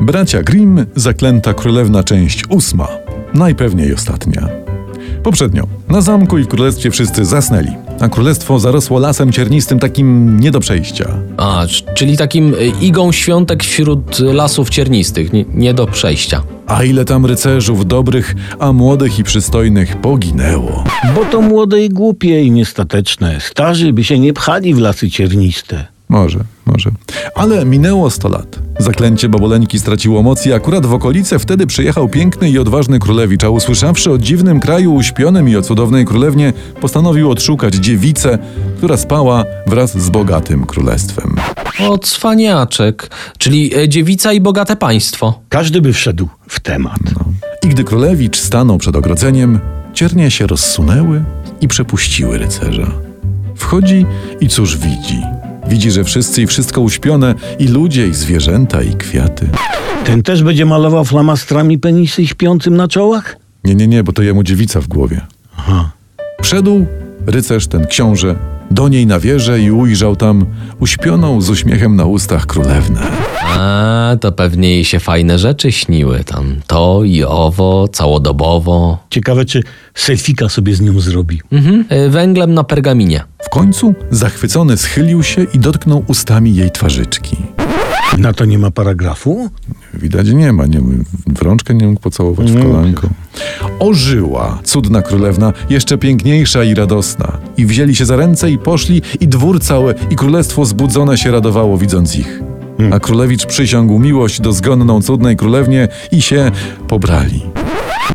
Bracia Grimm, Zaklęta Królewna, część ósma. Najpewniej ostatnia. Poprzednio, na zamku i w królestwie wszyscy zasnęli, a królestwo zarosło lasem ciernistym takim nie do przejścia. A, czyli takim y, igą świątek wśród lasów ciernistych, nie, nie do przejścia. A ile tam rycerzów dobrych, a młodych i przystojnych poginęło. Bo to młode i głupie i niestateczne. Starzy by się nie pchali w lasy cierniste. Może, może. Ale minęło 100 lat. Zaklęcie baboleńki straciło moc i akurat w okolice wtedy przyjechał piękny i odważny królewicz, a usłyszawszy o dziwnym kraju uśpionym i o cudownej królewnie, postanowił odszukać dziewicę, która spała wraz z bogatym królestwem. O, cwaniaczek, czyli e, dziewica i bogate państwo. Każdy by wszedł w temat. I gdy królewicz stanął przed ogrodzeniem, ciernie się rozsunęły i przepuściły rycerza. Wchodzi i cóż widzi? Widzi, że wszyscy i wszystko uśpione, i ludzie, i zwierzęta, i kwiaty. Ten też będzie malował flamastrami penisy śpiącym na czołach? Nie, nie, nie, bo to jemu dziewica w głowie. Aha. Wszedł rycerz, ten książę, do niej na wieżę i ujrzał tam uśpioną z uśmiechem na ustach królewnę. A, to pewnie jej się fajne rzeczy śniły tam. To i owo, całodobowo. Ciekawe, czy selfika sobie z nią zrobi. Mhm. e, Węglem na pergaminie. W końcu zachwycony schylił się i dotknął ustami jej twarzyczki. Na to nie ma paragrafu? Widać nie ma, nie, w rączkę nie mógł pocałować w kolanko. Ożyła cudna królewna, jeszcze piękniejsza i radosna. I wzięli się za ręce i poszli, i dwór całe, i królestwo zbudzone się radowało, widząc ich. A królewicz przysiągł miłość do zgonną cudnej królewnie i się pobrali.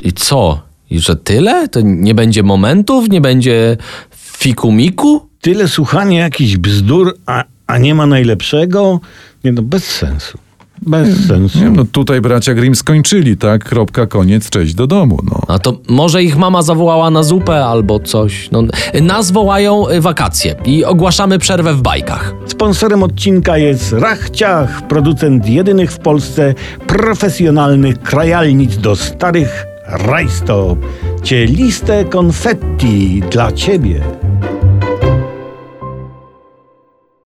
I co? I że tyle? To nie będzie momentów? Nie będzie fikumiku? Tyle słuchania jakichś bzdur, a, a nie ma najlepszego? Nie no, bez sensu. Bez sensu. Nie, no tutaj bracia Grimm skończyli, tak? Kropka, koniec, cześć do domu, no. A to może ich mama zawołała na zupę albo coś. No, nas wołają y, wakacje i ogłaszamy przerwę w bajkach. Sponsorem odcinka jest Rachciach, producent jedynych w Polsce profesjonalnych krajalnic do starych rajstop. Cieliste konfetti dla ciebie.